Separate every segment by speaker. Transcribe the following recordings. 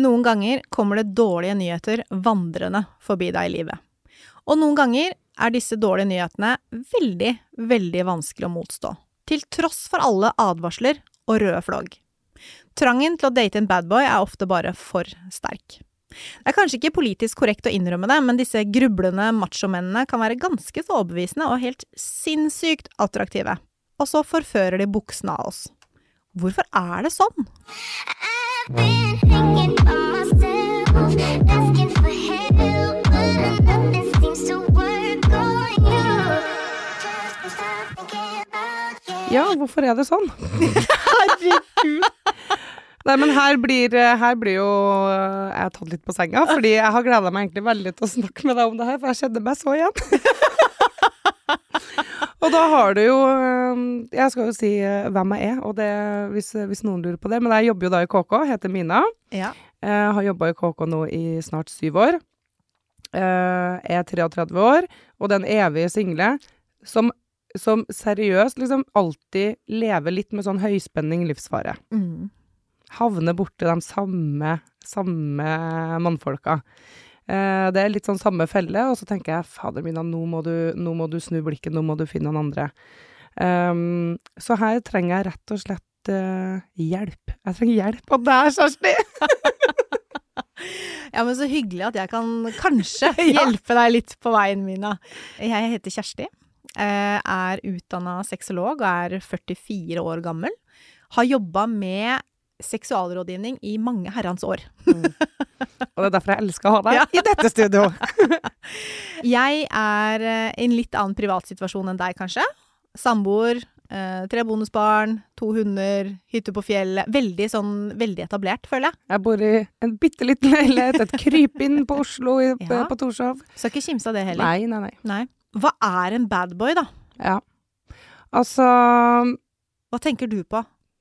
Speaker 1: Noen ganger kommer det dårlige nyheter vandrende forbi deg i livet. Og noen ganger er disse dårlige nyhetene veldig, veldig vanskelig å motstå. Til tross for alle advarsler og røde flagg. Trangen til å date en badboy er ofte bare for sterk. Det er kanskje ikke politisk korrekt å innrømme det, men disse grublende machomennene kan være ganske så overbevisende og helt sinnssykt attraktive. Og så forfører de buksene av oss. Hvorfor er det sånn?
Speaker 2: Ja, hvorfor er det sånn?
Speaker 1: Herregud!
Speaker 2: Nei, men her blir, her blir jo eh, jeg tatt litt på senga, fordi jeg har gleda meg egentlig veldig til å snakke med deg om det her, for jeg kjenner meg så igjen. Og da har du jo eh, Jeg skal jo si eh, hvem jeg er, det, hvis, hvis noen lurer på det. Men jeg jobber jo da i KK, heter Mina.
Speaker 1: Ja.
Speaker 2: Jeg har jobba i KK nå i snart syv år. Jeg er 33 år, og den evige single som, som seriøst liksom alltid lever litt med sånn høyspenning livsfare
Speaker 1: Mm.
Speaker 2: havner borti de samme, samme mannfolka. Eh, det er litt sånn samme felle, og så tenker jeg fader min, nå må, du, nå må du snu blikket, nå må du finne noen andre. Um, så her trenger jeg rett og slett uh, hjelp. Jeg trenger hjelp av deg, Kjersti!
Speaker 1: Ja, men så hyggelig at jeg kan kanskje hjelpe deg litt på veien, Mina. Jeg heter Kjersti. eh, Er utdanna sexolog og er 44 år gammel. Har jobba med seksualrådgivning i mange herrens år.
Speaker 2: Og det er derfor jeg elsker å ha deg
Speaker 1: Ja.
Speaker 2: i dette studio.
Speaker 1: Jeg er eh, i en litt annen privatsituasjon enn deg, kanskje. Samboer, eh, tre bonusbarn, to hunder, hytte på fjellet. Veldig sånn veldig etablert, føler jeg.
Speaker 2: Jeg bor i en bitte liten leilighet, et krypinn på Oslo, i,
Speaker 1: Ja.
Speaker 2: på Torshov.
Speaker 1: Skal ikke kimse av det heller.
Speaker 2: Nei, nei, nei.
Speaker 1: Nei. Hva er en badboy, da?
Speaker 2: Ja. Altså
Speaker 1: Hva tenker du på?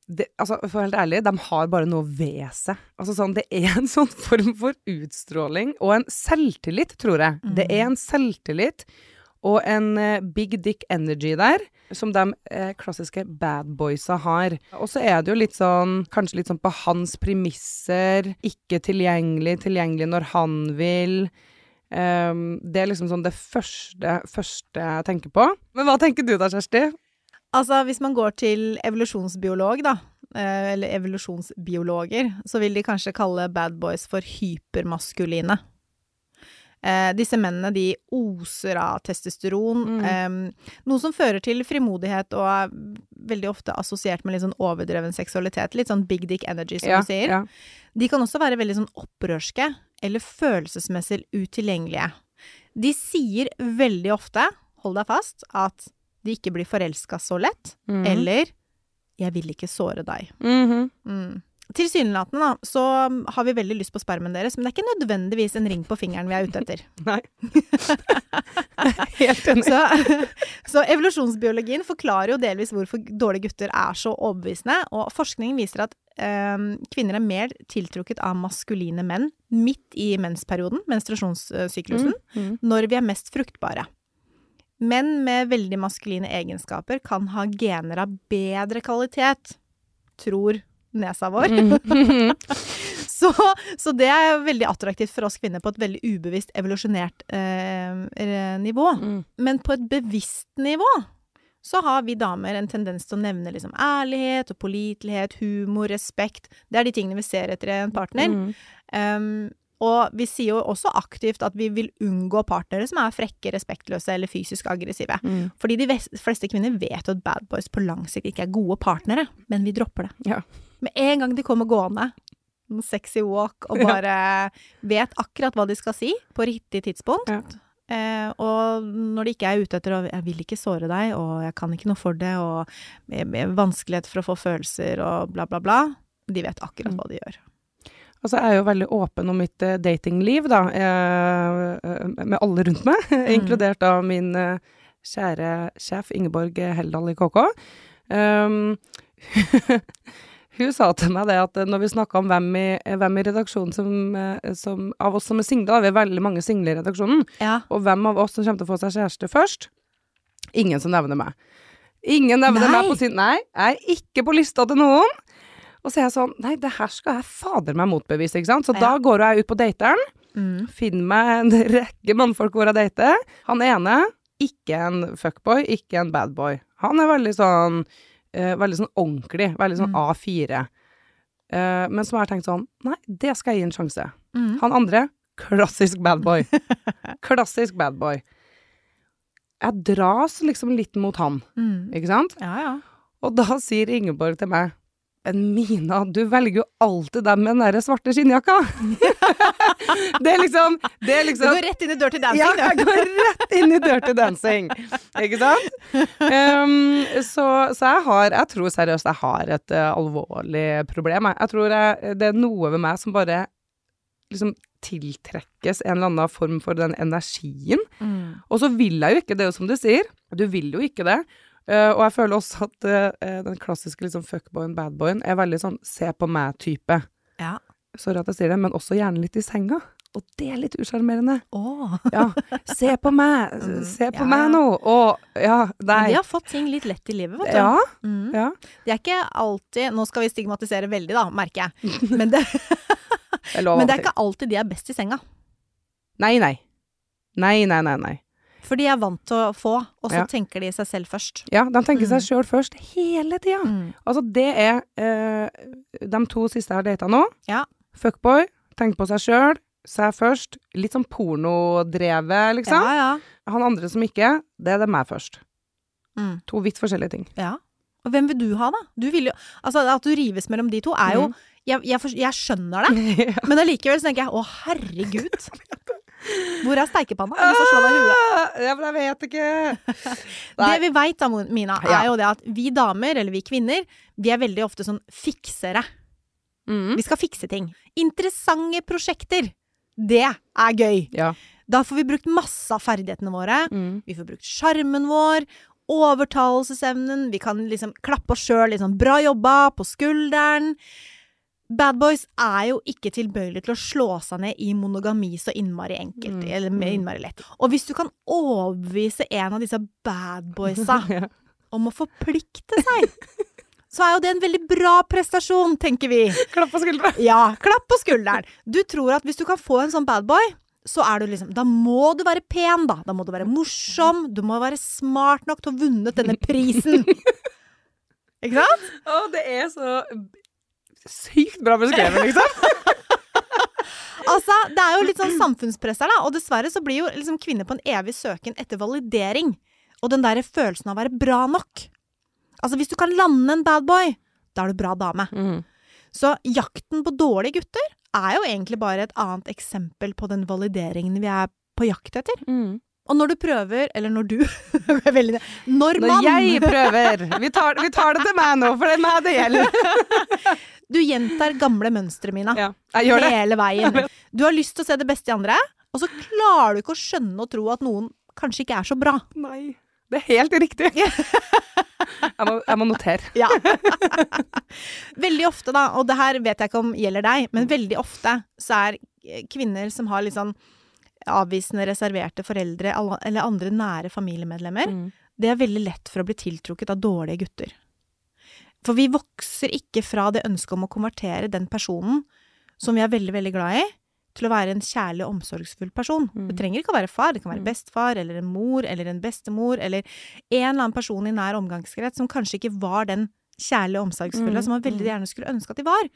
Speaker 2: Det, altså, for helt ærlig, de har bare noe ved seg. Altså, sånn, det er en sånn form for utstråling, og en selvtillit, tror jeg. Det er en selvtillit og en eh, big dick energy der, som de eh, klassiske bad boysa har. Og så er det jo litt sånn, kanskje litt sånn på hans premisser, ikke tilgjengelig, tilgjengelig når han vil. Um, det er liksom sånn det første, første jeg tenker på. Men hva tenker du da, Kjersti?
Speaker 1: Altså, hvis man går til evolusjonsbiolog, da, eh, eller evolusjonsbiologer, så vil de kanskje kalle bad boys for hypermaskuline. Eh, disse mennene, de oser av testosteron,
Speaker 2: Mm.
Speaker 1: eh, noe som fører til frimodighet og er veldig ofte assosiert med litt sånn overdreven seksualitet. Litt sånn big dick energy, som du sier.
Speaker 2: ja.
Speaker 1: De kan også være veldig sånn opprørske eller følelsesmessig utilgjengelige. De sier veldig ofte, hold deg fast, at de ikke blir forelska så lett,
Speaker 2: Mhm.
Speaker 1: eller 'jeg vil ikke såre deg'.
Speaker 2: Mhm.
Speaker 1: Mm. Tilsynelatende, da, så har vi veldig lyst på spermen deres, men det er ikke nødvendigvis en ring på fingeren vi er ute etter.
Speaker 2: Nei. Helt enig.
Speaker 1: Så, så evolusjonsbiologien forklarer jo delvis hvorfor dårlige gutter er så overbevisende, og forskningen viser at eh, kvinner er mer tiltrukket av maskuline menn midt i mensperioden, menstruasjonssyklusen,
Speaker 2: Mm.
Speaker 1: når vi er mest fruktbare. Menn med veldig maskuline egenskaper kan ha gener av bedre kvalitet, tror nesa vår.
Speaker 2: Mm.
Speaker 1: Så, så det er veldig attraktivt for oss kvinner på et veldig ubevisst evolusjonert eh, nivå.
Speaker 2: Mm.
Speaker 1: Men på et bevisst nivå så har vi damer en tendens til å nevne liksom ærlighet og pålitelighet, humor, respekt. Det er de tingene vi ser etter i en partner.
Speaker 2: Mm.
Speaker 1: Um, og vi sier jo også aktivt at vi vil unngå partnere som er frekke, respektløse eller fysisk aggressive.
Speaker 2: Mm.
Speaker 1: Fordi de fleste kvinner vet at bad boys på lang sikt ikke er gode partnere, men vi dropper det.
Speaker 2: Ja.
Speaker 1: Med en gang de kommer gående, en sexy walk, og bare vet akkurat hva de skal si på riktig tidspunkt.
Speaker 2: Ja.
Speaker 1: Eh, og når de ikke er ute etter å 'jeg vil ikke såre deg', og 'jeg kan ikke noe for det', og vanskelighet for å få følelser, og bla, bla, bla. De vet akkurat
Speaker 2: Mm.
Speaker 1: hva de gjør.
Speaker 2: Altså, jeg er jo veldig åpen om mitt eh, datingliv, da, eh, med alle rundt meg, inkludert av min eh, kjære sjef Ingeborg Heldal i KK. Um, hun sa til meg det at når vi snakka om hvem i, hvem i redaksjonen som, som Av oss som er single, da, vi er veldig mange single i redaksjonen,
Speaker 1: Ja.
Speaker 2: og hvem av oss som kommer til å få seg kjæreste først? Ingen som nevner meg. Ingen nevner
Speaker 1: Nei.
Speaker 2: meg på sin Nei, jeg er ikke på lista til noen. Og så er jeg sånn Nei, det her skal jeg fader meg motbevise, ikke sant. Så
Speaker 1: Ja.
Speaker 2: da går jeg ut på dateren,
Speaker 1: Mm.
Speaker 2: finner meg en rekke mannfolk hvor jeg dater. Han ene, ikke en fuckboy, ikke en badboy. Han er veldig sånn uh, Veldig sånn ordentlig. Veldig sånn
Speaker 1: Mm.
Speaker 2: A4. Uh, men som jeg har tenkt sånn Nei, det skal jeg gi en sjanse.
Speaker 1: Mm.
Speaker 2: Han andre, klassisk badboy. klassisk badboy. Jeg dras liksom litt mot han,
Speaker 1: Mm.
Speaker 2: ikke sant?
Speaker 1: Ja, ja.
Speaker 2: Og da sier Ingeborg til meg Men Mina, du velger jo alltid dem med den der svarte skinnjakka. det er liksom Det er
Speaker 1: Du
Speaker 2: liksom
Speaker 1: går rett inn i Dirty Dancing,
Speaker 2: ja,
Speaker 1: du.
Speaker 2: jeg går rett inn i Dirty Dancing. Ikke sant? Um, så, så jeg har Jeg tror seriøst jeg har et uh, alvorlig problem. Jeg, tror jeg, det er noe ved meg som bare liksom tiltrekkes en eller annen form for den energien.
Speaker 1: Mm.
Speaker 2: Og så vil jeg jo ikke, det som du sier, du vil jo ikke det. Eh, og jeg føler også at uh, den klassiske liksom fuckboyen, badboyen, er veldig sånn se på meg-type.
Speaker 1: Ja.
Speaker 2: Sorry at jeg sier det, men også gjerne litt i senga. Og det er litt usjarmerende.
Speaker 1: Oh.
Speaker 2: Ja, se på meg,
Speaker 1: Mm,
Speaker 2: se på
Speaker 1: ja,
Speaker 2: meg nå. Og ja, nei.
Speaker 1: de har fått ting litt lett i livet, vet du.
Speaker 2: Ja,
Speaker 1: Mm.
Speaker 2: ja.
Speaker 1: Det er ikke alltid Nå skal vi stigmatisere veldig, da, merker jeg. Men det, men det er ikke alltid de er best i senga.
Speaker 2: Nei, nei. Nei, nei, nei, nei.
Speaker 1: For de er vant til å få, og så
Speaker 2: Ja.
Speaker 1: tenker de seg selv først.
Speaker 2: Ja, de tenker seg
Speaker 1: Mm.
Speaker 2: sjøl først hele tida.
Speaker 1: Mm.
Speaker 2: Altså, det er eh, de to siste jeg har data nå.
Speaker 1: Ja.
Speaker 2: Fuckboy, tenk på seg sjøl, seg først. Litt sånn pornodrevet, liksom.
Speaker 1: Ja, ja.
Speaker 2: Han andre som ikke, det er det meg først.
Speaker 1: Mm.
Speaker 2: To vidt forskjellige ting.
Speaker 1: ja. Og hvem vil du ha, da? Du vil jo, altså At du rives mellom de to, er jo
Speaker 2: Mm.
Speaker 1: jeg, jeg, jeg skjønner det, men allikevel tenker jeg å, herregud. Hvor er steikepanna? Jeg har lyst til å slå deg i huet.
Speaker 2: Ah, Ja, men jeg vet ikke.
Speaker 1: Det vi veit da, Mina, er
Speaker 2: Ja.
Speaker 1: jo det at vi damer, eller vi kvinner, vi er veldig ofte sånn fiksere.
Speaker 2: Mm.
Speaker 1: Vi skal fikse ting. Interessante prosjekter. Det er gøy.
Speaker 2: Ja.
Speaker 1: Da får vi brukt masse av ferdighetene våre.
Speaker 2: Mm.
Speaker 1: Vi får brukt sjarmen vår, overtalelsesevnen, vi kan liksom klappe oss sjøl liksom bra jobba på skulderen. Bad boys er jo ikke tilbøyelige til å slå seg ned i monogami så innmari enkelt,
Speaker 2: Mm,
Speaker 1: eller
Speaker 2: mm.
Speaker 1: innmari lett. Og hvis du kan overbevise en av disse bad boysa
Speaker 2: Ja.
Speaker 1: om å forplikte seg, så er jo det en veldig bra prestasjon, tenker vi.
Speaker 2: Klapp på skulderen.
Speaker 1: Ja, klapp på skulderen. Du tror at hvis du kan få en sånn bad boy, så er du liksom Da må du være pen, da. Da må du være morsom. Du må være smart nok til å ha vunnet denne prisen. Ikke sant?
Speaker 2: Å, det er så sykt bra beskrevet, liksom.
Speaker 1: Altså, det er jo litt sånn samfunnspress her, da. Og dessverre så blir jo liksom kvinner på en evig søken etter validering. Og den derre følelsen av å være bra nok. Altså, hvis du kan lande en bad boy, da er du bra dame.
Speaker 2: Mm.
Speaker 1: Så jakten på dårlige gutter er jo egentlig bare et annet eksempel på den valideringen vi er på jakt etter.
Speaker 2: Mm.
Speaker 1: Og når du prøver, eller når du veldig, Når man
Speaker 2: Når jeg prøver vi tar, vi tar det til meg nå, for det er meg det gjelder.
Speaker 1: Du gjentar gamle mønstre, Mina.
Speaker 2: Ja, jeg gjør det.
Speaker 1: Hele veien. Du har lyst til å se det beste i andre, og så klarer du ikke å skjønne og tro at noen kanskje ikke er så bra.
Speaker 2: Nei. Det er helt riktig. Jeg må, jeg må notere.
Speaker 1: Ja. veldig ofte, da, og det her vet jeg ikke om gjelder deg, men veldig ofte så er kvinner som har litt sånn avvisende, reserverte foreldre eller andre nære familiemedlemmer,
Speaker 2: Mm.
Speaker 1: det er veldig lett for å bli tiltrukket av dårlige gutter. For vi vokser ikke fra det ønsket om å konvertere den personen som vi er veldig, veldig glad i, til å være en kjærlig og omsorgsfull person.
Speaker 2: Mm.
Speaker 1: Det trenger ikke å være far, det kan være
Speaker 2: Mm.
Speaker 1: bestefar eller en mor eller en bestemor eller en eller annen person i nær omgangskrets som kanskje ikke var den kjærlige og omsorgsfulle
Speaker 2: Mm,
Speaker 1: som man veldig
Speaker 2: mm.
Speaker 1: gjerne skulle ønske at de var.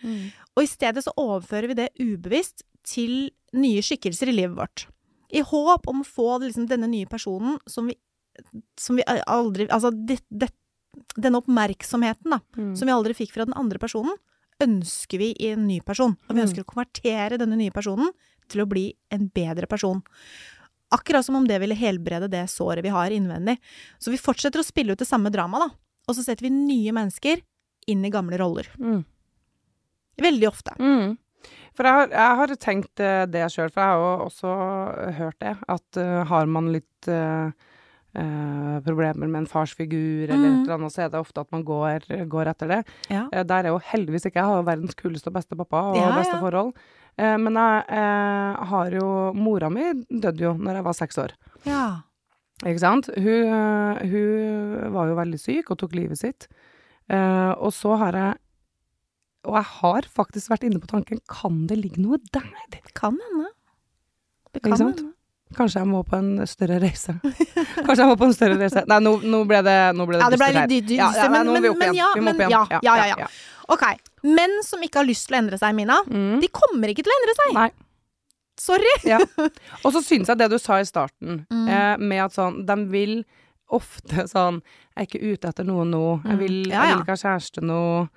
Speaker 1: Og i stedet så overfører vi det ubevisst til nye skikkelser i livet vårt. I håp om å få liksom, denne nye personen som vi, som vi aldri Altså det, det, denne oppmerksomheten da,
Speaker 2: Mm.
Speaker 1: som vi aldri fikk fra den andre personen, ønsker vi i en ny person. Og vi
Speaker 2: Mm.
Speaker 1: ønsker å konvertere denne nye personen til å bli en bedre person. Akkurat som om det ville helbrede det såret vi har innvendig. Så vi fortsetter å spille ut det samme dramaet. Og så setter vi nye mennesker inn i gamle roller.
Speaker 2: Mm.
Speaker 1: Veldig ofte.
Speaker 2: Mm. For jeg har, jeg har tenkt eh, det sjøl, for jeg har jo også hørt det. At uh, har man litt eh, eh, problemer med en farsfigur eller
Speaker 1: Mm.
Speaker 2: et eller annet, så er det ofte at man går, går etter det.
Speaker 1: Ja.
Speaker 2: Uh, der er jo heldigvis ikke jeg har jo verdens kuleste og beste pappa og
Speaker 1: Ja,
Speaker 2: beste
Speaker 1: ja.
Speaker 2: forhold. Uh, men jeg har jo Mora mi døde jo når jeg var seks år.
Speaker 1: ja.
Speaker 2: Ikke sant? Hun, hun var jo veldig syk og tok livet sitt. Og så har jeg Og jeg har faktisk vært inne på tanken, kan det ligge noe der?
Speaker 1: Det Kan hende. Det kan hende.
Speaker 2: Kanskje jeg må på en større reise. Kanskje jeg må på en større reise. Nei, nå, nå ble det nå ble det
Speaker 1: Ja, det ble litt dy-
Speaker 2: Ja, ja,
Speaker 1: men- men- men ja, men ja, ja, ja, ja. Ok. Menn som ikke har lyst til å endre seg, Mina,
Speaker 2: Mm.
Speaker 1: de kommer ikke til å endre seg.
Speaker 2: Nei.
Speaker 1: Sorry.
Speaker 2: Ja. Og så syns jeg det du sa i starten,
Speaker 1: Mm.
Speaker 2: eh, med at sånn De vil ofte sånn Jeg er ikke ute etter noe nå. Jeg
Speaker 1: Mm.
Speaker 2: vil, jeg vil ikke ha kjæreste nå.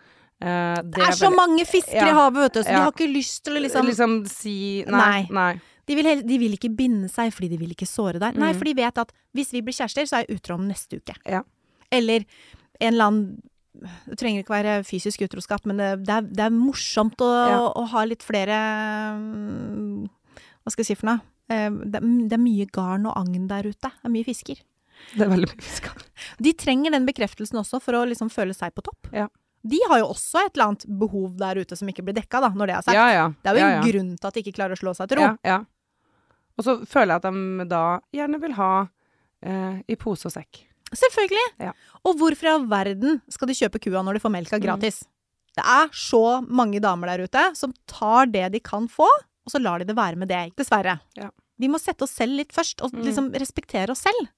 Speaker 2: Eh,
Speaker 1: Det er så
Speaker 2: veldig-
Speaker 1: mange fisker i havet, vet du, så de har ikke lyst til å liksom
Speaker 2: liksom si Nei.
Speaker 1: Nei.
Speaker 2: nei.
Speaker 1: De vil, de vil ikke binde seg fordi de vil ikke såre deg. Nei,
Speaker 2: Mm.
Speaker 1: for de vet at hvis vi blir kjærester, så er jeg utro om neste uke.
Speaker 2: Ja.
Speaker 1: Eller en eller annen Det trenger ikke være fysisk utroskap, men det, det, er, det er morsomt å,
Speaker 2: Ja.
Speaker 1: å ha litt flere Hva skal jeg si for noe? Eh, Det, det er mye garn og agn der ute. Det er mye fisker.
Speaker 2: Det er veldig mye fisker.
Speaker 1: De trenger den bekreftelsen også for å liksom føle seg på topp.
Speaker 2: Ja.
Speaker 1: De har jo også et eller annet behov der ute som ikke blir dekka, da, når det er sagt.
Speaker 2: Ja, ja.
Speaker 1: Det er jo en
Speaker 2: ja.
Speaker 1: grunn til at de ikke klarer å slå seg til ro.
Speaker 2: Og så føler jeg at de da gjerne vil ha eh, i pose og sekk.
Speaker 1: Selvfølgelig!
Speaker 2: Ja.
Speaker 1: Og hvorfor i all verden skal de kjøpe kua når de får
Speaker 2: Mm.
Speaker 1: melka gratis? Det er så mange damer der ute som tar det de kan få, og så lar de det være med det. Dessverre.
Speaker 2: Ja.
Speaker 1: Vi må sette oss selv litt først, og
Speaker 2: Mm.
Speaker 1: liksom respektere oss selv.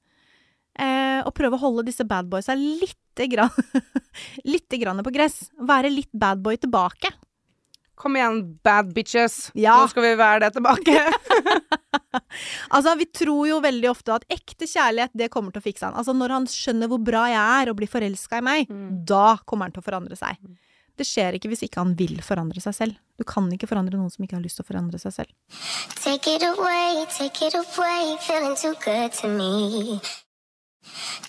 Speaker 1: Eh, og prøve å holde disse badboysa lite grann, lite grann på gress. Være litt badboy tilbake.
Speaker 2: Kom igjen, bad bitches.
Speaker 1: Ja.
Speaker 2: Nå skal vi være det tilbake.
Speaker 1: Altså, vi tror jo veldig ofte at ekte kjærlighet, det kommer til å fikse han. Altså, når han skjønner hvor bra jeg er og blir forelska i meg,
Speaker 2: Mm.
Speaker 1: da kommer han til å forandre seg. Det skjer ikke hvis ikke han vil forandre seg selv. Du kan ikke forandre noen som ikke har lyst til å forandre seg selv.
Speaker 3: Take it away, take it away, feeling too good to me.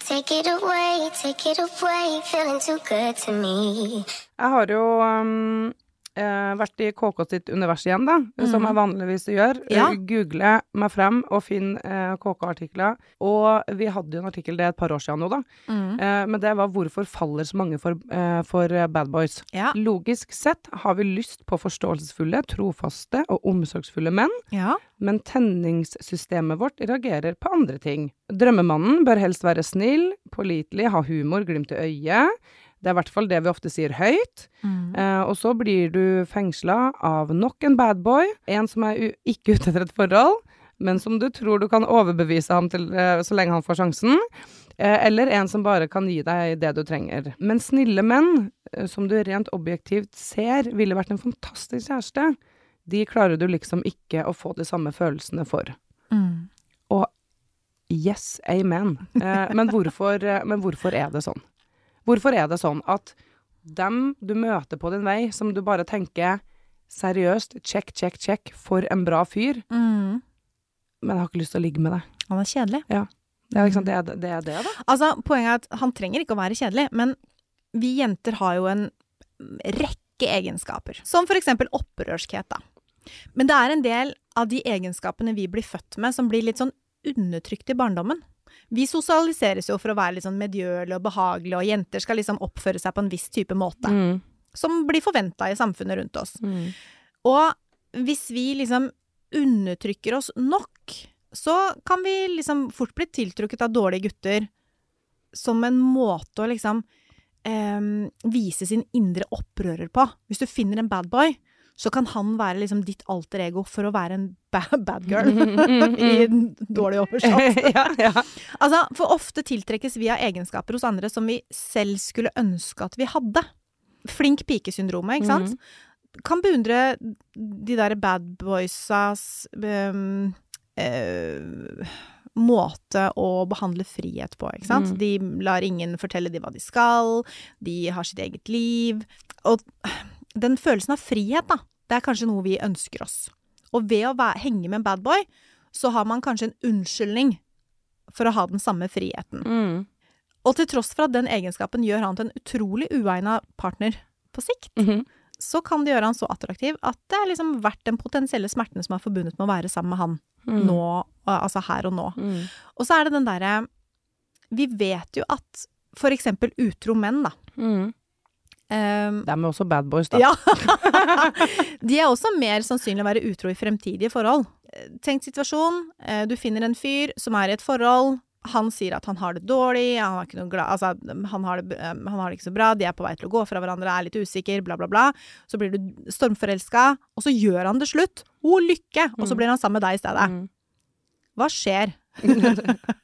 Speaker 3: Take it away, take it away, feeling too good to me.
Speaker 2: Jeg har jo um, eh, vært i KK sitt univers igjen, da, som jeg vanligvis gjør.
Speaker 1: Mhm. Ja.
Speaker 2: Eh, Google meg frem og finn eh, KK-artikler. Og vi hadde jo en artikkel, det er et par år siden nå, da. Eh, men det var 'Hvorfor faller så mange for, eh, for eh, bad boys'?
Speaker 1: Ja.
Speaker 2: Logisk sett har vi lyst på forståelsesfulle, trofaste og omsorgsfulle menn,
Speaker 1: Ja.
Speaker 2: men tenningssystemet vårt reagerer på andre ting. Drømmemannen bør helst være snill, pålitelig, ha humor, glimt i øyet. Det er i hvert fall det vi ofte sier høyt. Eh, og så blir du fengsla av nok en bad boy, en som er ikke ute etter et forhold, men som du tror du kan overbevise ham til eh, så lenge han får sjansen. Eh, eller en som bare kan gi deg det du trenger. Men snille menn, eh, som du rent objektivt ser ville vært en fantastisk kjæreste, de klarer du liksom ikke å få de samme følelsene for.
Speaker 1: Mm.
Speaker 2: Yes, amen. Eh, men, hvorfor, eh, men hvorfor er det sånn? Hvorfor er det sånn at dem du møter på din vei, som du bare tenker seriøst, check, check, check, for en bra fyr,
Speaker 1: Mm.
Speaker 2: men jeg har ikke lyst til å ligge med deg.
Speaker 1: Han er kjedelig.
Speaker 2: Det er, liksom, det, er, det er det, da.
Speaker 1: Altså, poenget er at han trenger ikke å være kjedelig, men vi jenter har jo en rekke egenskaper. Som for eksempel opprørskhet, da. Men det er en del av de egenskapene vi blir født med, som blir litt sånn undertrykt i barndommen. Vi sosialiseres jo for å være litt sånn medgjørlige og behagelige, og jenter skal liksom oppføre seg på en viss type måte.
Speaker 2: Mm.
Speaker 1: Som blir forventa i samfunnet rundt oss.
Speaker 2: Mm.
Speaker 1: Og hvis vi liksom undertrykker oss nok, så kan vi liksom fort bli tiltrukket av dårlige gutter som en måte å liksom em, vise sin indre opprører på. Hvis du finner en bad boy, så kan han være liksom ditt alter ego for å være en bad, bad girl. I en dårlig oversatt.
Speaker 2: ja, ja.
Speaker 1: Altså, for ofte tiltrekkes vi av egenskaper hos andre som vi selv skulle ønske at vi hadde. Flink pike-syndromet, ikke sant? Kan beundre de der bad boysas um, uh, måte å behandle frihet på, ikke sant?
Speaker 2: Mm.
Speaker 1: De lar ingen fortelle de hva de skal, de har sitt eget liv. Og den følelsen av frihet, da, det er kanskje noe vi ønsker oss. Og ved å være, henge med en bad boy, så har man kanskje en unnskyldning for å ha den samme friheten.
Speaker 2: Mm.
Speaker 1: Og til tross for at den egenskapen gjør han til en utrolig uegna partner på sikt,
Speaker 2: Mhm.
Speaker 1: så kan det gjøre han så attraktiv at det er liksom verdt den potensielle smerten som er forbundet med å være sammen med han
Speaker 2: Mm.
Speaker 1: nå, altså her og nå.
Speaker 2: Mm.
Speaker 1: Og så er det den derre Vi vet jo at for eksempel utro menn, da.
Speaker 2: Mm.
Speaker 1: ehm,
Speaker 2: De er også bad boys, da.
Speaker 1: ja. De er også mer sannsynlig å være utro i fremtidige forhold. Tenk situasjon. eh, Du finner en fyr som er i et forhold. Han sier at han har det dårlig, han, glad, altså, han, har det, eh, han har det ikke så bra, de er på vei til å gå fra hverandre, er litt usikker, bla, bla, bla. Så blir du stormforelska, og så gjør han det slutt. O, lykke! Og så blir han sammen med deg i stedet.
Speaker 2: Mm.
Speaker 1: Hva skjer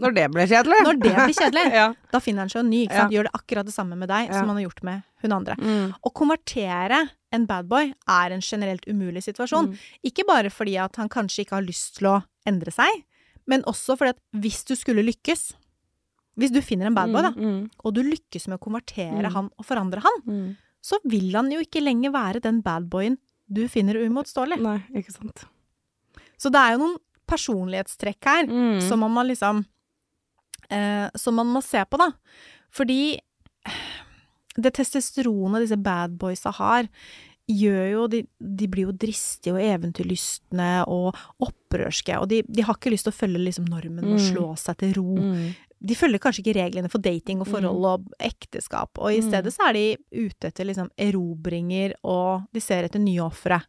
Speaker 2: Når det blir kjedelig.
Speaker 1: når det blir kjedelig?
Speaker 2: ja.
Speaker 1: Da finner han seg en ny? Gjør det akkurat det samme med deg
Speaker 2: Ja.
Speaker 1: som han har gjort med hun andre.
Speaker 2: Mm.
Speaker 1: Å konvertere en badboy er en generelt umulig situasjon.
Speaker 2: Mm.
Speaker 1: Ikke bare fordi at han kanskje ikke har lyst til å endre seg, men også fordi at hvis du skulle lykkes Hvis du finner en badboy, da,
Speaker 2: Mm.
Speaker 1: og du lykkes med å konvertere
Speaker 2: Mm.
Speaker 1: han og forandre han,
Speaker 2: Mm.
Speaker 1: så vil han jo ikke lenger være den badboyen du finner uimotståelig.
Speaker 2: Nei, ikke sant.
Speaker 1: Så det er jo noen personlighetstrekk her
Speaker 2: Mm.
Speaker 1: som man må liksom eh, Som man må se på, da. Fordi det testosteronet disse bad boysa har, gjør jo de, de blir jo dristige og eventyrlystne og opprørske, og de, de har ikke lyst til å følge liksom normen og
Speaker 2: Mm.
Speaker 1: slå seg til ro.
Speaker 2: Mm.
Speaker 1: De følger kanskje ikke reglene for dating og forhold og ekteskap, og i
Speaker 2: Mm.
Speaker 1: stedet så er de ute etter liksom erobringer, og de ser etter nye ofre.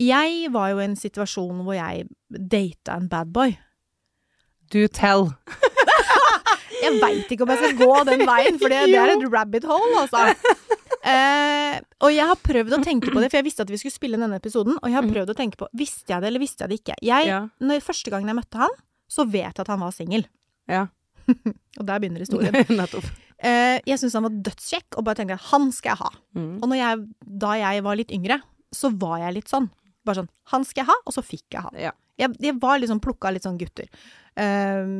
Speaker 1: Jeg var jo i en situasjon hvor jeg data en bad boy.
Speaker 2: Do tell.
Speaker 1: Jeg veit ikke om jeg skal gå den veien, for det, det er et rabbit hole, altså. Eh, og jeg har prøvd å tenke på det, for jeg visste at vi skulle spille denne episoden. Og jeg har prøvd å tenke på Visste jeg det, eller visste jeg det ikke? Jeg,
Speaker 2: Ja.
Speaker 1: når, første gangen jeg møtte han, så vet jeg at han var singel.
Speaker 2: Ja.
Speaker 1: Og der begynner historien. Eh, jeg syntes han var dødskjekk, og bare tenkte at han skal jeg ha.
Speaker 2: Mm.
Speaker 1: Og når jeg, da jeg var litt yngre, så var jeg litt sånn. Bare sånn Han skal jeg ha, og så fikk jeg han.
Speaker 2: Ja.
Speaker 1: Jeg, jeg var liksom plukka litt sånn gutter. Eh,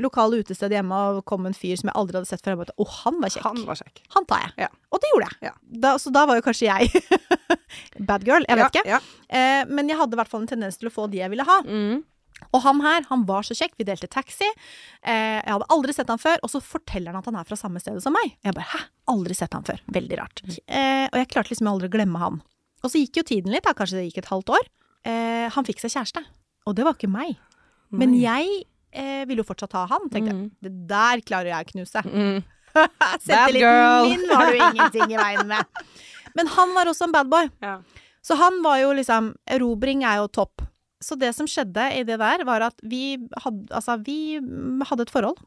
Speaker 1: lokale utested hjemme, og kom en fyr som jeg aldri hadde sett før. Og Å, han var kjekk.
Speaker 2: Han var kjekk.
Speaker 1: Han tar jeg.
Speaker 2: Ja.
Speaker 1: Og det gjorde jeg.
Speaker 2: Ja.
Speaker 1: Da, så da var jo kanskje jeg bad girl, jeg vet ikke. Eh, men jeg hadde i hvert fall en tendens til å få de jeg ville ha.
Speaker 2: Mm.
Speaker 1: Og han her, han var så kjekk, vi delte taxi. Eh, jeg hadde aldri sett han før, og så forteller han at han er fra samme sted som meg. Jeg bare hæ, aldri sett han før. Veldig rart. Eh, og jeg klarte liksom aldri å glemme han. Og så gikk jo tiden litt, da, kanskje det gikk et halvt år. Eh, han fikk seg kjæreste. Og det var ikke meg. Men jeg eh, ville jo fortsatt ha han. Tenkte jeg,
Speaker 2: Mm.
Speaker 1: det der klarer jeg å knuse.
Speaker 2: Mm.
Speaker 1: Selvtilliten min var det jo ingenting i veien med. Men han var også en badboy.
Speaker 2: Ja.
Speaker 1: Så han var jo liksom Erobring er jo topp. Så det som skjedde i det der, var at vi hadde, altså, vi hadde et forhold.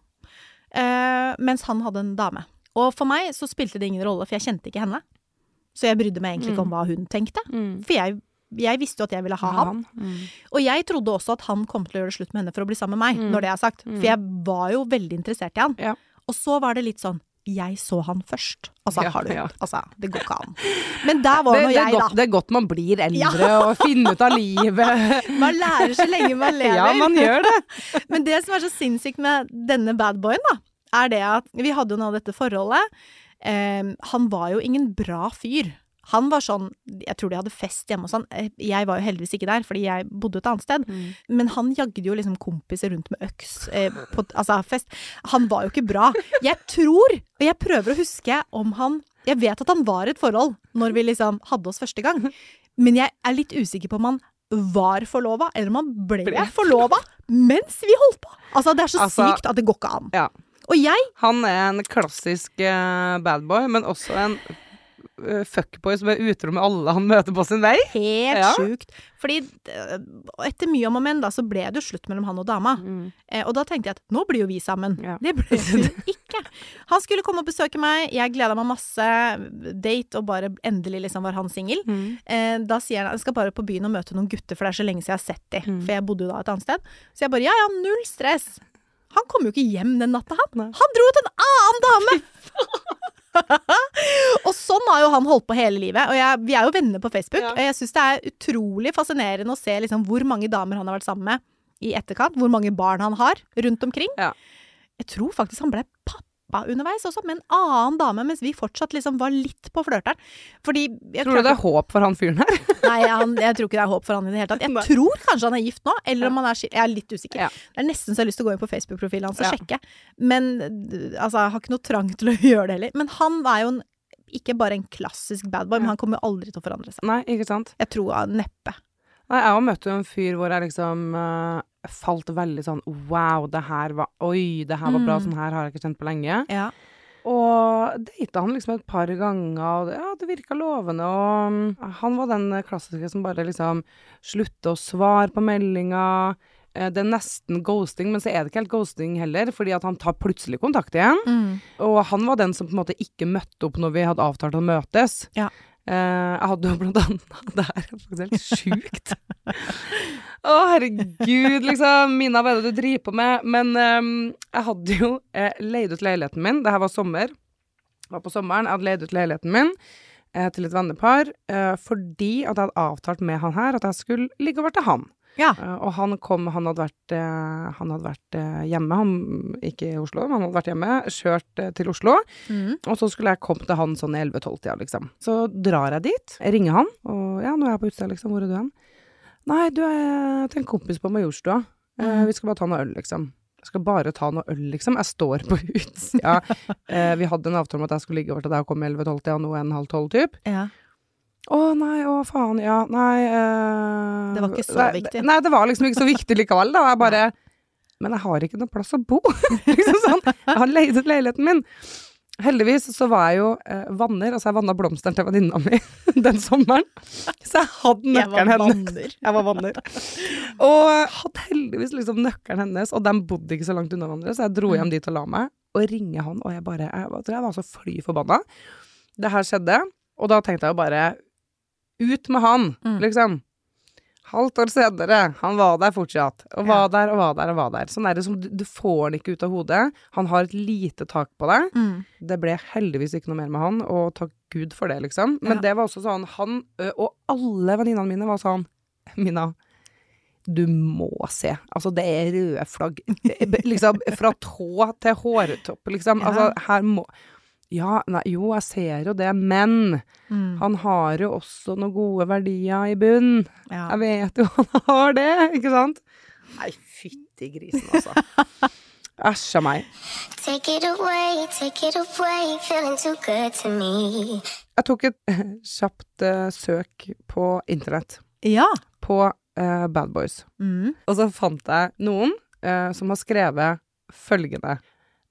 Speaker 1: Eh, mens han hadde en dame. Og for meg så spilte det ingen rolle, for jeg kjente ikke henne. Så jeg brydde meg egentlig ikke om hva hun tenkte.
Speaker 2: Mm.
Speaker 1: For jeg, jeg visste jo at jeg ville ha han.
Speaker 2: Mm.
Speaker 1: Og jeg trodde også at han kom til å gjøre det slutt med henne for å bli sammen med meg,
Speaker 2: Mm.
Speaker 1: når det er sagt.
Speaker 2: Mm.
Speaker 1: For jeg var jo veldig interessert i han.
Speaker 2: Ja.
Speaker 1: Og så var det litt sånn jeg så han først. Altså,
Speaker 2: Ja,
Speaker 1: har du
Speaker 2: ja.
Speaker 1: Altså, det går ikke an. Men der var
Speaker 2: Det,
Speaker 1: nå
Speaker 2: det,
Speaker 1: jeg,
Speaker 2: godt,
Speaker 1: da.
Speaker 2: det er godt man blir eldre og finner ut av livet.
Speaker 1: Man lærer så lenge man lever.
Speaker 2: Ja, man gjør det.
Speaker 1: Men det som er så sinnssykt med denne badboyen, da, er det at vi hadde jo nå dette forholdet. Eh, han var jo ingen bra fyr. Han var sånn Jeg tror de hadde fest hjemme hos han. Eh, Jeg var jo heldigvis ikke der, fordi jeg bodde et annet sted.
Speaker 2: Mm.
Speaker 1: Men han jagde jo liksom kompiser rundt med øks eh, på altså, fest. Han var jo ikke bra. Jeg tror, og jeg prøver å huske om han Jeg vet at han var i et forhold når vi liksom hadde oss første gang, men jeg er litt usikker på om han var forlova, eller om han ble,
Speaker 2: Ble
Speaker 1: forlova mens vi holdt på. Altså, det er så
Speaker 2: Altså,
Speaker 1: sykt at det går ikke an.
Speaker 2: Ja.
Speaker 1: Og jeg
Speaker 2: Han er en klassisk uh, badboy, men også en eh, fuckboy som er utro med alle han møter på sin vei.
Speaker 1: Helt
Speaker 2: Ja.
Speaker 1: sjukt. Fordi eh, etter mye om og men, da, så ble det jo slutt mellom han og dama. Eh, og da tenkte jeg at nå blir jo vi sammen.
Speaker 2: Ja.
Speaker 1: Det ble vi ikke. Han skulle komme og besøke meg, jeg gleda meg masse. Date, og bare endelig liksom var han singel.
Speaker 2: Mm.
Speaker 1: Eh, da sier han jeg skal bare på byen og møte noen gutter, for det er så lenge siden jeg har sett de.
Speaker 2: Mm.
Speaker 1: For jeg bodde jo da et annet sted. Så jeg bare ja ja, null stress. Han kom jo ikke hjem den natta, han.
Speaker 2: Nei.
Speaker 1: Han dro til en annen dame! og sånn har jo han holdt på hele livet. Og jeg, vi er jo venner på Facebook.
Speaker 2: Ja.
Speaker 1: Og jeg syns det er utrolig fascinerende å se liksom hvor mange damer han har vært sammen med i etterkant. Hvor mange barn han har rundt omkring.
Speaker 2: Ja.
Speaker 1: Jeg tror faktisk han ble pappa underveis også, med en annen dame, mens vi fortsatt liksom var litt på flørteren. Fordi jeg
Speaker 2: Tror du det er håp for han fyren her?
Speaker 1: Nei, han, jeg tror ikke det er håp for han i det hele tatt. Jeg
Speaker 2: Nei.
Speaker 1: tror kanskje han er gift nå, eller om han er skilt. Jeg er litt usikker.
Speaker 2: Ja.
Speaker 1: Det er nesten så jeg har lyst til å gå inn på Facebook-profilen hans og
Speaker 2: Ja.
Speaker 1: sjekke. Men altså, jeg har ikke noe trang til å gjøre det heller. Men han er jo en, ikke bare en klassisk badboy, men han kommer jo aldri til å forandre seg.
Speaker 2: Nei, ikke sant?
Speaker 1: Jeg tror neppe.
Speaker 2: Nei, jeg har møtt en fyr hvor jeg liksom eh, falt veldig sånn Wow, det her var Oi, det her var bra.
Speaker 1: Mm.
Speaker 2: Sånn her har jeg ikke kjent på lenge.
Speaker 1: Ja.
Speaker 2: Og data han liksom et par ganger, og det, ja, det virka lovende. Og mm, han var den klassiske som bare liksom slutte å svare på meldinger. eh, det er nesten ghosting, men så er det ikke helt ghosting heller, fordi at han tar plutselig kontakt igjen.
Speaker 1: Mm.
Speaker 2: Og han var den som på en måte ikke møtte opp når vi hadde avtalt å møtes.
Speaker 1: Ja.
Speaker 2: Eh, jeg hadde jo blant annet Det her er faktisk helt sjukt. Å, herregud, liksom. Mina, hva er det du driver på med? Men um, jeg hadde jo eh, leid ut leiligheten min. Det her var sommer. Det var på sommeren. Jeg hadde leid ut leiligheten min eh, til et vennepar eh, fordi at jeg hadde avtalt med han her at jeg skulle ligge over til han.
Speaker 1: Ja.
Speaker 2: Eh, og han kom, han hadde vært, eh, han hadde vært eh, hjemme, han, ikke i Oslo, men han hadde vært hjemme, kjørt til Oslo.
Speaker 1: Mm.
Speaker 2: Og så skulle jeg komme til han sånn i 11-12-tida, liksom. Så drar jeg dit, jeg ringer han, og ja, nå er jeg på utsida, liksom, hvor er du hen? Nei, du er til en kompis på Majorstua.
Speaker 1: Mhm.
Speaker 2: vi skal bare ta noe øl, liksom. Jeg skal bare ta noe øl, liksom. Jeg står på utsida. eh, vi hadde en avtale om at jeg skulle ligge over til deg og komme i 11-12-tida, og nå en halv tolv, typ.
Speaker 1: Ja.
Speaker 2: Å nei, å faen, ja, nei eh,
Speaker 1: Det var ikke så
Speaker 2: nei,
Speaker 1: viktig.
Speaker 2: Nei, det var liksom ikke så viktig likevel, da. Jeg bare Men jeg har ikke noe plass å bo. liksom sånn. Jeg har leid ut leiligheten min. Heldigvis så var jeg jo eh, vanner, altså jeg vanna blomstene til venninna mi den sommeren. Så jeg hadde
Speaker 1: Jeg
Speaker 2: nøkkelen hennes. Jeg var vanner. Og hadde heldigvis liksom nøkkelen hennes, og de bodde ikke så langt unna hverandre, så jeg dro hjem dit og la meg, og ringer han, og jeg bare Jeg, tror jeg var så fly forbanna. Det her skjedde, og da tenkte jeg jo bare Ut med han,
Speaker 1: Mm.
Speaker 2: liksom. Halvt år senere, han var der fortsatt. Og var der og var der og var der. Sånn er det som du, får han ikke ut av hodet. Han har et lite tak på deg.
Speaker 1: Mm.
Speaker 2: Det ble heldigvis ikke noe mer med han, og takk Gud for det, liksom. Men
Speaker 1: Ja.
Speaker 2: det var også sånn Han og alle venninnene mine var sånn Mina, du må se. Altså, det er røde flagg. Det er Liksom fra tå til hårtopp, liksom.
Speaker 1: Ja.
Speaker 2: Altså, her må Ja, nei, jo, jeg ser jo det, men
Speaker 1: Mm.
Speaker 2: han har jo også noen gode verdier i bunn.
Speaker 1: Ja.
Speaker 2: Jeg vet jo han har det, ikke sant? Nei, fytti grisen, altså. Æsj a meg.
Speaker 3: Take it away, take it away, feeling too good to me.
Speaker 2: Jeg tok et kjapt uh, søk på internett
Speaker 1: ja.
Speaker 2: på uh, Bad Boys.
Speaker 1: Mm.
Speaker 2: Og så fant jeg noen uh, som har skrevet følgende.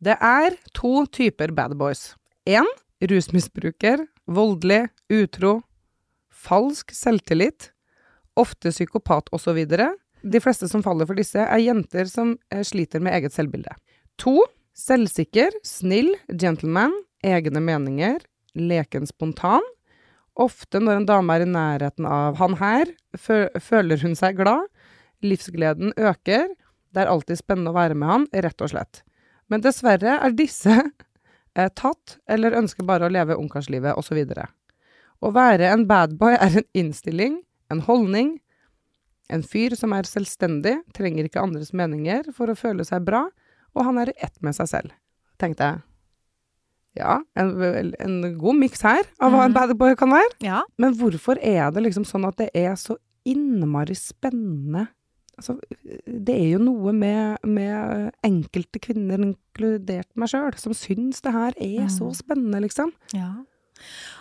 Speaker 2: Det er to typer bad boys. Én rusmisbruker, voldelig, utro, falsk selvtillit, ofte psykopat osv. De fleste som faller for disse, er jenter som eh, sliter med eget selvbilde. To selvsikker, snill, gentleman, egne meninger, leken spontan. Ofte når en dame er i nærheten av han her, føler hun seg glad. Livsgleden øker. Det er alltid spennende å være med han, rett og slett. Men dessverre er disse eh, tatt, eller ønsker bare å leve ungkarslivet, osv. Å være en bad boy er en innstilling, en holdning. En fyr som er selvstendig, trenger ikke andres meninger for å føle seg bra, og han er i ett med seg selv. Tenkte jeg. Ja, en, en god miks her av hva en
Speaker 1: badboy
Speaker 2: bad boy kan være.
Speaker 1: ja.
Speaker 2: Men hvorfor er det liksom sånn at det er så innmari spennende? Altså, det er jo noe med, med enkelte kvinner, inkludert meg sjøl, som syns det her er så
Speaker 1: Mm.
Speaker 2: spennende, liksom.
Speaker 1: Ja.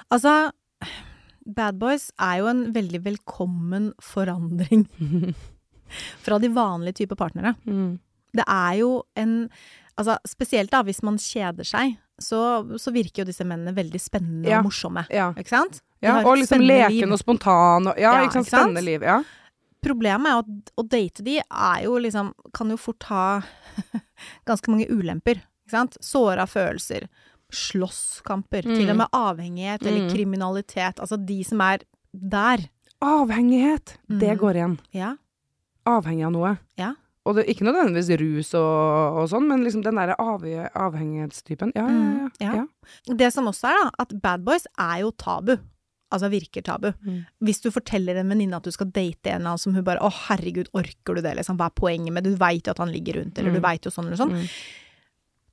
Speaker 1: Altså, Bad Boys er jo en veldig velkommen forandring fra de vanlige typer partnere. Det er jo en Altså, spesielt da hvis man kjeder seg, så, så virker jo disse mennene veldig spennende
Speaker 2: Ja.
Speaker 1: og morsomme.
Speaker 2: Ja.
Speaker 1: Ikke sant?
Speaker 2: Ja og liksom leken
Speaker 1: liv.
Speaker 2: og spontan og Ja,
Speaker 1: Ja,
Speaker 2: ikke sant? Spennende liv. Ja.
Speaker 1: Problemet er at å date de er jo liksom Kan jo fort ha ganske mange ulemper. Ikke sant? Såra følelser. Slåsskamper.
Speaker 2: Mm.
Speaker 1: Til og med avhengighet eller
Speaker 2: Mm.
Speaker 1: kriminalitet. Altså de som er der.
Speaker 2: Avhengighet, det
Speaker 1: mm.
Speaker 2: går igjen.
Speaker 1: Ja.
Speaker 2: Avhengig av noe.
Speaker 1: Ja.
Speaker 2: Og det, ikke nødvendigvis rus og, og sånn, men liksom den derre av, avhengighetstypen. Ja, ja,
Speaker 1: Mm,
Speaker 2: ja.
Speaker 1: ja. Det som også er, da, at bad boys er jo tabu. Altså virker tabu.
Speaker 2: Mm.
Speaker 1: Hvis du forteller en venninne at du skal date en eller annen som hun bare 'Å, herregud, orker du det?' liksom. Hva er poenget med det? Du veit jo at han ligger rundt, eller du
Speaker 2: Mm.
Speaker 1: veit jo sånn eller sånn.
Speaker 2: Mm.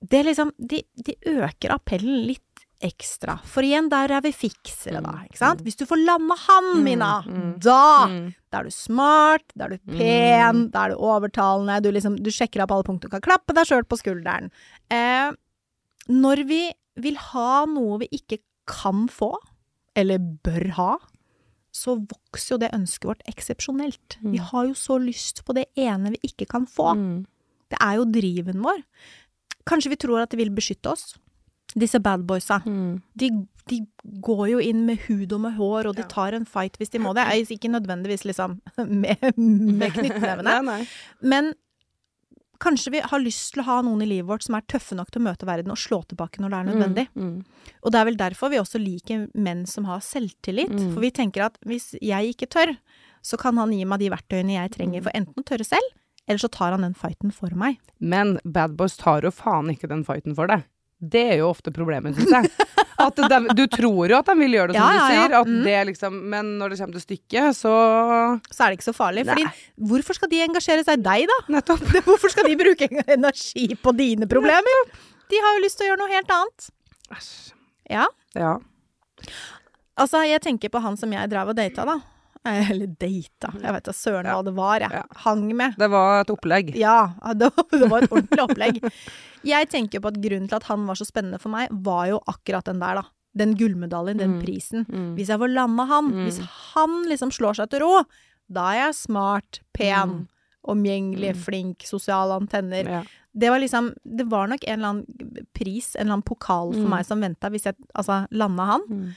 Speaker 1: Det liksom de, de øker appellen litt ekstra. For igjen, der er vi fiksere, da. Ikke sant? Hvis du får landa han,
Speaker 2: Mm,
Speaker 1: Mina,
Speaker 2: mm,
Speaker 1: da
Speaker 2: Mm.
Speaker 1: Da er du smart, da er du pen, da er du overtalende, du liksom Du sjekker opp alle punkter, du kan klappe deg sjøl på skulderen. Eh, når vi vil ha noe vi ikke kan få, eller bør ha, så vokser jo det ønsket vårt eksepsjonelt. Vi har jo så lyst på det ene vi ikke kan få.
Speaker 2: Mm.
Speaker 1: Det er jo driven vår. Kanskje vi tror at det vil beskytte oss. Disse bad boysa.
Speaker 2: Mm.
Speaker 1: De, de går jo inn med hud og med hår, og de tar en fight hvis de må det. Ikke nødvendigvis liksom med, med knyttnevene. Men kanskje vi har lyst til å ha noen i livet vårt som er tøffe nok til å møte verden og slå tilbake når det er nødvendig.
Speaker 2: Mm, mm.
Speaker 1: Og det er vel derfor vi også liker menn som har selvtillit.
Speaker 2: Mm.
Speaker 1: For vi tenker at hvis jeg ikke tør, så kan han gi meg de verktøyene jeg trenger for enten å tørre selv, eller så tar han den fighten for meg.
Speaker 2: Men bad boys tar jo faen ikke den fighten for deg. Det er jo ofte problemet, syns jeg. At de, du tror jo at de vil gjøre det, som
Speaker 1: Ja, ja,
Speaker 2: du
Speaker 1: ja.
Speaker 2: sier, at
Speaker 1: Mm.
Speaker 2: det liksom, men når det kommer til stykket, så
Speaker 1: Så er det ikke så farlig. Fordi hvorfor skal de engasjere seg i deg, da?
Speaker 2: Nettopp.
Speaker 1: Hvorfor skal de bruke energi på dine problemer? De har jo lyst til å gjøre noe helt annet.
Speaker 2: Æsj.
Speaker 1: Ja.
Speaker 2: Ja.
Speaker 1: Altså, jeg tenker på han som jeg drev og data, da. Eller data, jeg vet da søren hva det var, jeg. Hang med.
Speaker 2: Det var et opplegg.
Speaker 1: Ja, det var, det var et ordentlig opplegg. Jeg tenker på at grunnen til at han var så spennende for meg, var jo akkurat den der, da. Den gullmedaljen, den
Speaker 2: Mm.
Speaker 1: prisen.
Speaker 2: Mm.
Speaker 1: Hvis jeg får landa han,
Speaker 2: Mm.
Speaker 1: hvis han liksom slår seg til ro, da er jeg smart, pen, omgjengelig, flink, sosiale antenner.
Speaker 2: Ja.
Speaker 1: Det var liksom Det var nok en eller annen pris, en eller annen pokal for meg som venta, hvis jeg altså landa han.
Speaker 2: Mm.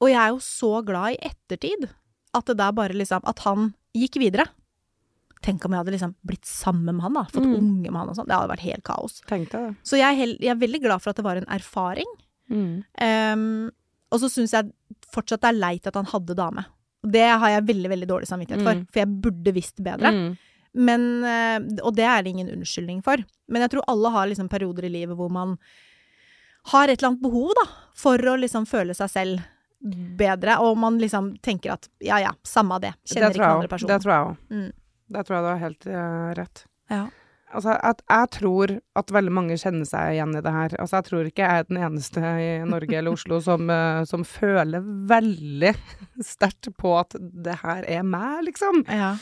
Speaker 1: Og jeg er jo så glad i ettertid at det der bare liksom At han gikk videre. Tenk om jeg hadde liksom blitt sammen med han, da. Fått
Speaker 2: Mm.
Speaker 1: unge med han og sånn. Det hadde vært helt kaos. Så jeg er, hel, jeg er veldig glad for at det var en erfaring.
Speaker 2: Mm.
Speaker 1: Um, og så syns jeg fortsatt det er leit at han hadde dame. Det har jeg veldig, veldig dårlig samvittighet for,
Speaker 2: Mm.
Speaker 1: for jeg burde visst bedre.
Speaker 2: Mm.
Speaker 1: Men, eh, og det er det ingen unnskyldning for. Men jeg tror alle har liksom perioder i livet hvor man har et eller annet behov, da, for å liksom føle seg selv bedre, og man liksom tenker at ja ja, samme det, kjenner
Speaker 2: det
Speaker 1: ikke den andre personen.
Speaker 2: Det tror jeg òg.
Speaker 1: Mm.
Speaker 2: Det tror jeg du har helt uh, rett.
Speaker 1: Ja.
Speaker 2: Altså, at jeg tror at veldig mange kjenner seg igjen i det her. Altså, jeg tror ikke jeg er den eneste i Norge eller Oslo som, uh, som føler veldig sterkt på at det her er meg, liksom.
Speaker 1: Ja.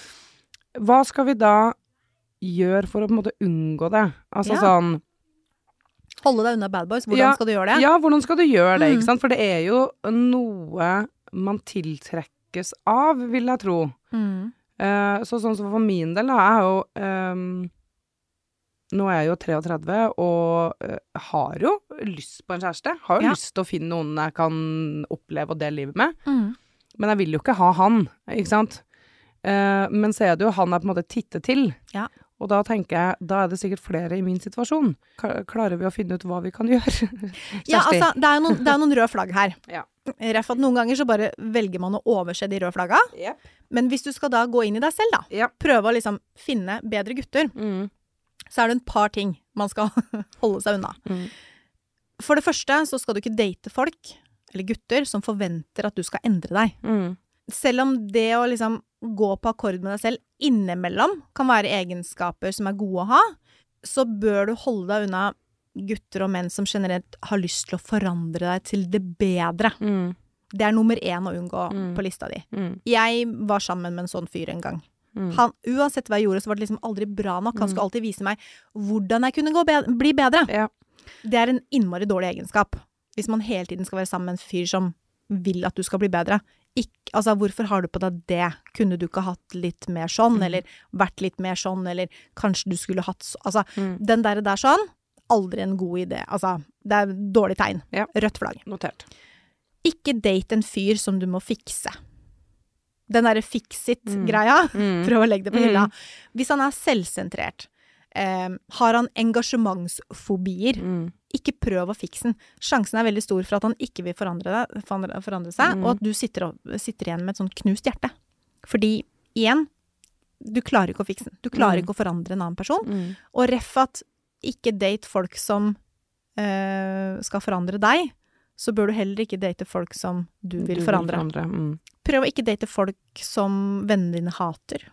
Speaker 2: Hva skal vi da gjøre for å på en måte unngå det? Altså
Speaker 1: Ja.
Speaker 2: sånn
Speaker 1: Holde deg unna bad boys, hvordan
Speaker 2: Ja,
Speaker 1: skal du gjøre det?
Speaker 2: Ja, hvordan skal du gjøre det,
Speaker 1: Mm.
Speaker 2: For det er jo noe man tiltrekkes av, vil jeg tro.
Speaker 1: Mm.
Speaker 2: Uh, så sånn som for min del, da, er jo um, Nå er jeg jo 33 og uh, har jo lyst på en kjæreste. Har jo
Speaker 1: Ja.
Speaker 2: lyst til å finne noen jeg kan oppleve og dele livet med.
Speaker 1: Mm.
Speaker 2: Men jeg vil jo ikke ha han, ikke sant. Uh, men så er det jo han jeg på en måte titter til.
Speaker 1: Ja.
Speaker 2: Og da tenker jeg, da er det sikkert flere i min situasjon. Klarer vi å finne ut hva vi kan gjøre?
Speaker 1: Ja, altså, det er jo noen, det noen røde flagg her.
Speaker 2: Ja.
Speaker 1: Ref at noen ganger så bare velger man å overse de røde flagga.
Speaker 2: Yep.
Speaker 1: Men hvis du skal da gå inn i deg selv, da,
Speaker 2: yep.
Speaker 1: prøve å liksom finne bedre gutter,
Speaker 2: Mm.
Speaker 1: så er det et par ting man skal holde seg unna.
Speaker 2: Mm.
Speaker 1: For det første så skal du ikke date folk, eller gutter, som forventer at du skal endre deg.
Speaker 2: Mm.
Speaker 1: Selv om det å liksom gå på akkord med deg selv innimellom kan være egenskaper som er gode å ha, så bør du holde deg unna gutter og menn som generelt har lyst til å forandre deg til det bedre.
Speaker 2: Mm.
Speaker 1: Det er nummer én å unngå
Speaker 2: Mm.
Speaker 1: på lista di.
Speaker 2: Mm.
Speaker 1: Jeg var sammen med en sånn fyr en gang.
Speaker 2: Mm.
Speaker 1: Han, uansett hva jeg gjorde, så var det liksom aldri bra nok. Han
Speaker 2: Mm.
Speaker 1: skulle alltid vise meg hvordan jeg kunne gå be bli bedre.
Speaker 2: Ja.
Speaker 1: Det er en innmari dårlig egenskap. Hvis man hele tiden skal være sammen med en fyr som vil at du skal bli bedre. Ikk, altså, hvorfor har du på deg det? Kunne du ikke hatt litt mer sånn,
Speaker 2: Mm.
Speaker 1: eller vært litt mer sånn, eller kanskje du skulle hatt så Altså,
Speaker 2: Mm.
Speaker 1: den der, der sånn, aldri en god idé. Altså, det er dårlig tegn.
Speaker 2: Ja.
Speaker 1: Rødt flagg.
Speaker 2: Notert.
Speaker 1: Ikke date en fyr som du må fikse. Den derre fix
Speaker 2: Mm.
Speaker 1: it-greia.
Speaker 2: Mm.
Speaker 1: Prøv å legge det på
Speaker 2: Mm.
Speaker 1: hylla. Hvis han er selvsentrert, eh, har han engasjementsfobier,
Speaker 2: Mm.
Speaker 1: Ikke prøv å fikse den. Sjansen er veldig stor for at han ikke vil forandre, deg, forandre, forandre seg,
Speaker 2: Mm.
Speaker 1: og at du sitter, sitter igjen med et sånt knust hjerte. Fordi, igjen, du klarer ikke å fikse den. Du klarer
Speaker 2: Mm.
Speaker 1: ikke å forandre en annen person.
Speaker 2: Mm.
Speaker 1: Og ref at ikke date folk som øh, skal forandre deg, så bør du heller ikke date folk som du vil
Speaker 2: Du
Speaker 1: forandre.
Speaker 2: Mm.
Speaker 1: Prøv å ikke date folk som vennene dine hater.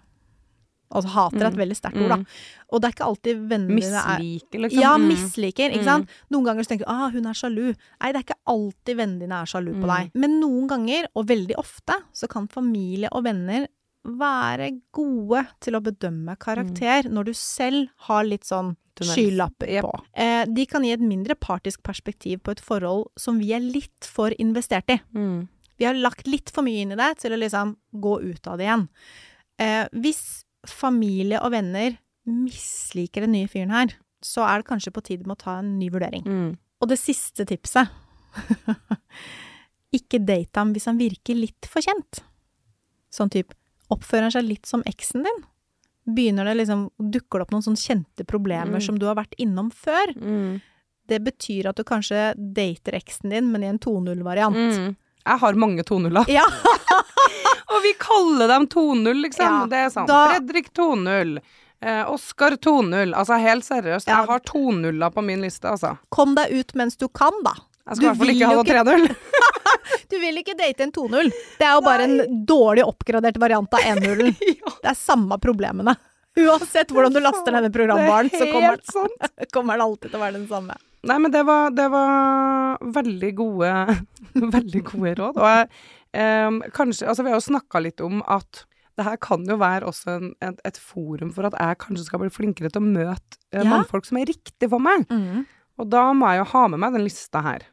Speaker 1: Altså hater er et
Speaker 2: Mm.
Speaker 1: veldig sterkt ord, da.
Speaker 2: Mm.
Speaker 1: Og det er ikke alltid vennene dine er
Speaker 2: Misliker, liksom.
Speaker 1: Ja,
Speaker 2: Mm.
Speaker 1: misliker, ikke sant. Noen ganger så tenker du ah, hun er sjalu. Nei, det er ikke alltid vennene dine er sjalu på deg. Men noen ganger, og veldig ofte, så kan familie og venner være gode til å bedømme karakter når du selv har litt sånn skylapper på. Eh, de kan gi et mindre partisk perspektiv på et forhold som vi er litt for investert i.
Speaker 2: Mm.
Speaker 1: Vi har lagt litt for mye inn i det til å liksom gå ut av det igjen. Eh, hvis familie og venner misliker den nye fyren her, så er det kanskje på tide med å ta en ny vurdering.
Speaker 2: Mm.
Speaker 1: Og det siste tipset Ikke date ham hvis han virker litt for kjent. Sånn type Oppfører han seg litt som eksen din? Begynner det liksom Dukker det opp noen sånne kjente problemer
Speaker 2: Mm.
Speaker 1: som du har vært innom før? Det betyr at du kanskje dater eksen din, men i en 2.0-variant.
Speaker 2: Jeg har mange 2-0-er.
Speaker 1: Ja,
Speaker 2: Og vi kaller dem 2-0, liksom.
Speaker 1: Ja,
Speaker 2: det er sånn.
Speaker 1: da-
Speaker 2: Fredrik 2-0. Eh, Oskar 2-0. Altså helt seriøst,
Speaker 1: Ja.
Speaker 2: jeg har 2-0-er på min liste, altså.
Speaker 1: kom deg ut mens du kan, da.
Speaker 2: Jeg skal i hvert fall ikke ha noe 3-0.
Speaker 1: Du vil ikke date en 2-0. Det er jo bare en dårlig oppgradert variant av 1-0. Det er samme problemene. Uansett hvordan du laster denne programvaren, så kommer den, kommer den alltid til å være den samme.
Speaker 2: Nei, men det var, det var veldig gode Veldig gode råd. Og jeg, eh, kanskje Altså, vi har jo snakka litt om at det her kan jo være også en, et, et forum for at jeg kanskje skal bli flinkere til å møte eh,
Speaker 1: Ja.
Speaker 2: mannfolk som er riktig for meg. Og da må jeg jo ha med meg den lista her,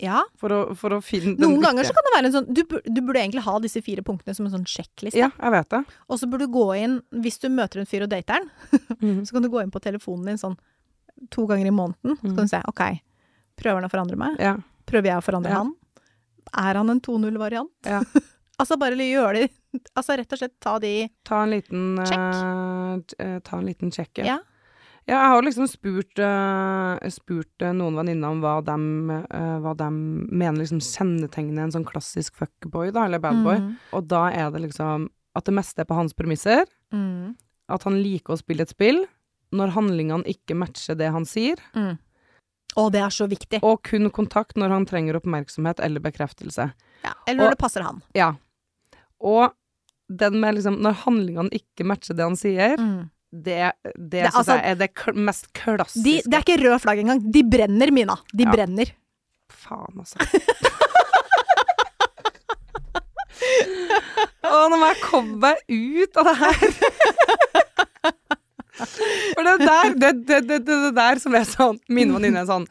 Speaker 1: Ja.
Speaker 2: for å, for å finne den
Speaker 1: Noen ganger så kan det være en sånn du, du burde egentlig ha disse fire punktene som en sånn sjekkliste.
Speaker 2: Ja, jeg vet det.
Speaker 1: Og så burde du gå inn, hvis du møter en fyr og dater den,
Speaker 2: Mhm.
Speaker 1: så kan du gå inn på telefonen din sånn to ganger i måneden. Så kan du se OK, prøver han å forandre meg?
Speaker 2: Ja.
Speaker 1: Prøver jeg å forandre
Speaker 2: Ja.
Speaker 1: han? Er han en 2-0-variant?
Speaker 2: Ja.
Speaker 1: altså bare gjøre det Altså rett og slett ta de
Speaker 2: Ta en liten
Speaker 1: Check.
Speaker 2: Uh, eh, Ta en liten sjekk, ja.
Speaker 1: Ja.
Speaker 2: Jeg har liksom spurt, uh, spurt uh, noen venninner om hva de, hva de mener liksom kjennetegner en sånn klassisk fuckboy, da, eller badboy.
Speaker 1: Mm.
Speaker 2: Og da er det liksom at det meste er på hans premisser,
Speaker 1: Mm.
Speaker 2: at han liker å spille et spill, når handlingene ikke matcher det han sier,
Speaker 1: Mm. Å, det er så viktig.
Speaker 2: og kun kontakt når han trenger oppmerksomhet eller bekreftelse.
Speaker 1: Ja. Eller når
Speaker 2: Og-
Speaker 1: det passer han.
Speaker 2: Ja. Og den med liksom Når handlingene ikke matcher det han sier,
Speaker 1: Mm.
Speaker 2: det, det,
Speaker 1: Det- altså-
Speaker 2: jeg er det kl mest klassiske.
Speaker 1: De, det er ikke rød flagg engang. De brenner, Mina. De
Speaker 2: Ja.
Speaker 1: brenner.
Speaker 2: Faen, altså. Å, nå må jeg komme meg ut av det her. For det der, det, det, det, det, der som er sånn Min venninne er sånn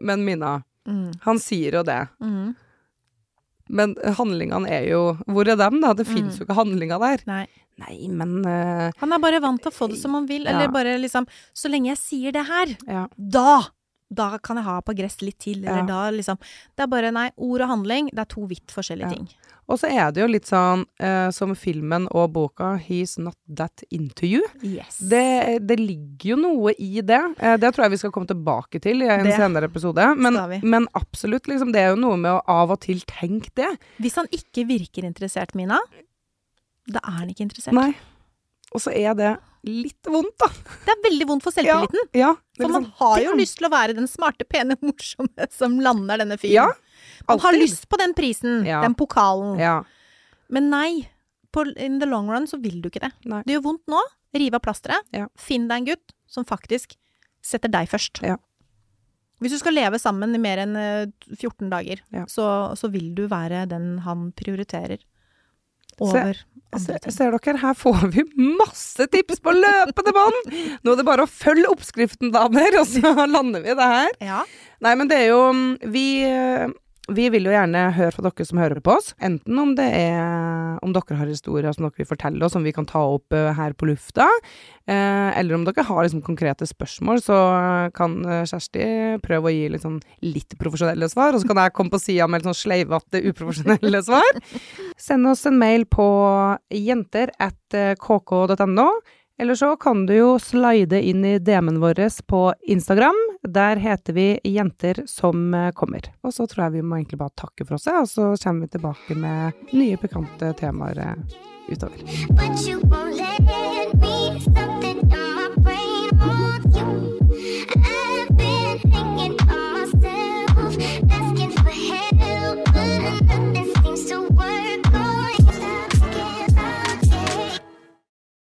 Speaker 2: Men Mina,
Speaker 1: Mm.
Speaker 2: han sier jo det.
Speaker 1: Mm.
Speaker 2: Men handlingene er jo Hvor er dem, da? Det fins
Speaker 1: Mm.
Speaker 2: jo ikke handlinger der.
Speaker 1: Nei.
Speaker 2: Nei, men uh,
Speaker 1: Han er bare vant til å få det som han vil.
Speaker 2: Ja.
Speaker 1: Eller bare liksom Så lenge jeg sier det her,
Speaker 2: Ja.
Speaker 1: da da kan jeg ha på gress litt til, eller
Speaker 2: Ja.
Speaker 1: da liksom Det er bare, nei, ord og handling, det er to vidt forskjellige
Speaker 2: Ja.
Speaker 1: ting.
Speaker 2: Og så er det jo litt sånn eh, som filmen og boka 'He's Not That Into You'.
Speaker 1: Yes.
Speaker 2: Det, det ligger jo noe i det. Eh, Det tror jeg vi skal komme tilbake til i en
Speaker 1: Det
Speaker 2: senere episode. Men, men absolutt, liksom, det er jo noe med å av og til tenke det.
Speaker 1: Hvis han ikke virker interessert, Mina, da er han ikke interessert.
Speaker 2: Nei. Og så er det litt vondt, da.
Speaker 1: Det er veldig vondt for selvtilliten.
Speaker 2: Ja. er
Speaker 1: For man
Speaker 2: liksom,
Speaker 1: har jo lyst til å være den smarte, pene, morsomme som lander denne fyren.
Speaker 2: Ja,
Speaker 1: man har lyst på den prisen,
Speaker 2: Ja.
Speaker 1: den pokalen.
Speaker 2: Ja.
Speaker 1: Men nei, på, in the long run så vil du ikke det.
Speaker 2: Nei.
Speaker 1: Det gjør vondt nå. Riv av plasteret.
Speaker 2: Ja.
Speaker 1: Finn deg en gutt som faktisk setter deg først.
Speaker 2: Ja.
Speaker 1: Hvis du skal leve sammen i mer enn eh, 14 dager,
Speaker 2: Ja.
Speaker 1: så, så vil du være den han prioriterer over ting.
Speaker 2: ser dere, her får vi masse tips på løpende bånd! Nå er det bare å følge oppskriften, damer, og så lander vi det her.
Speaker 1: Ja.
Speaker 2: Nei, men det er jo Vi, vi vil jo gjerne høre fra dere som hører på oss. Enten om det er Om dere har historier som dere vil fortelle oss, som vi kan ta opp eh, her på lufta. Eh, eller om dere har liksom konkrete spørsmål, så kan eh, Kjersti prøve å gi litt sånn litt profesjonelle svar. Og så kan jeg komme på sida med litt sånn sleivete, uprofesjonelle svar. Send oss en mail på jenter at kk.no. Eller så kan du jo slide inn i DM-en vår på Instagram. Der heter vi Jenter som eh, kommer. Og så tror jeg vi må egentlig bare takke for oss, og så kommer vi tilbake med nye pikante temaer eh, utover.
Speaker 3: But you won't let me. So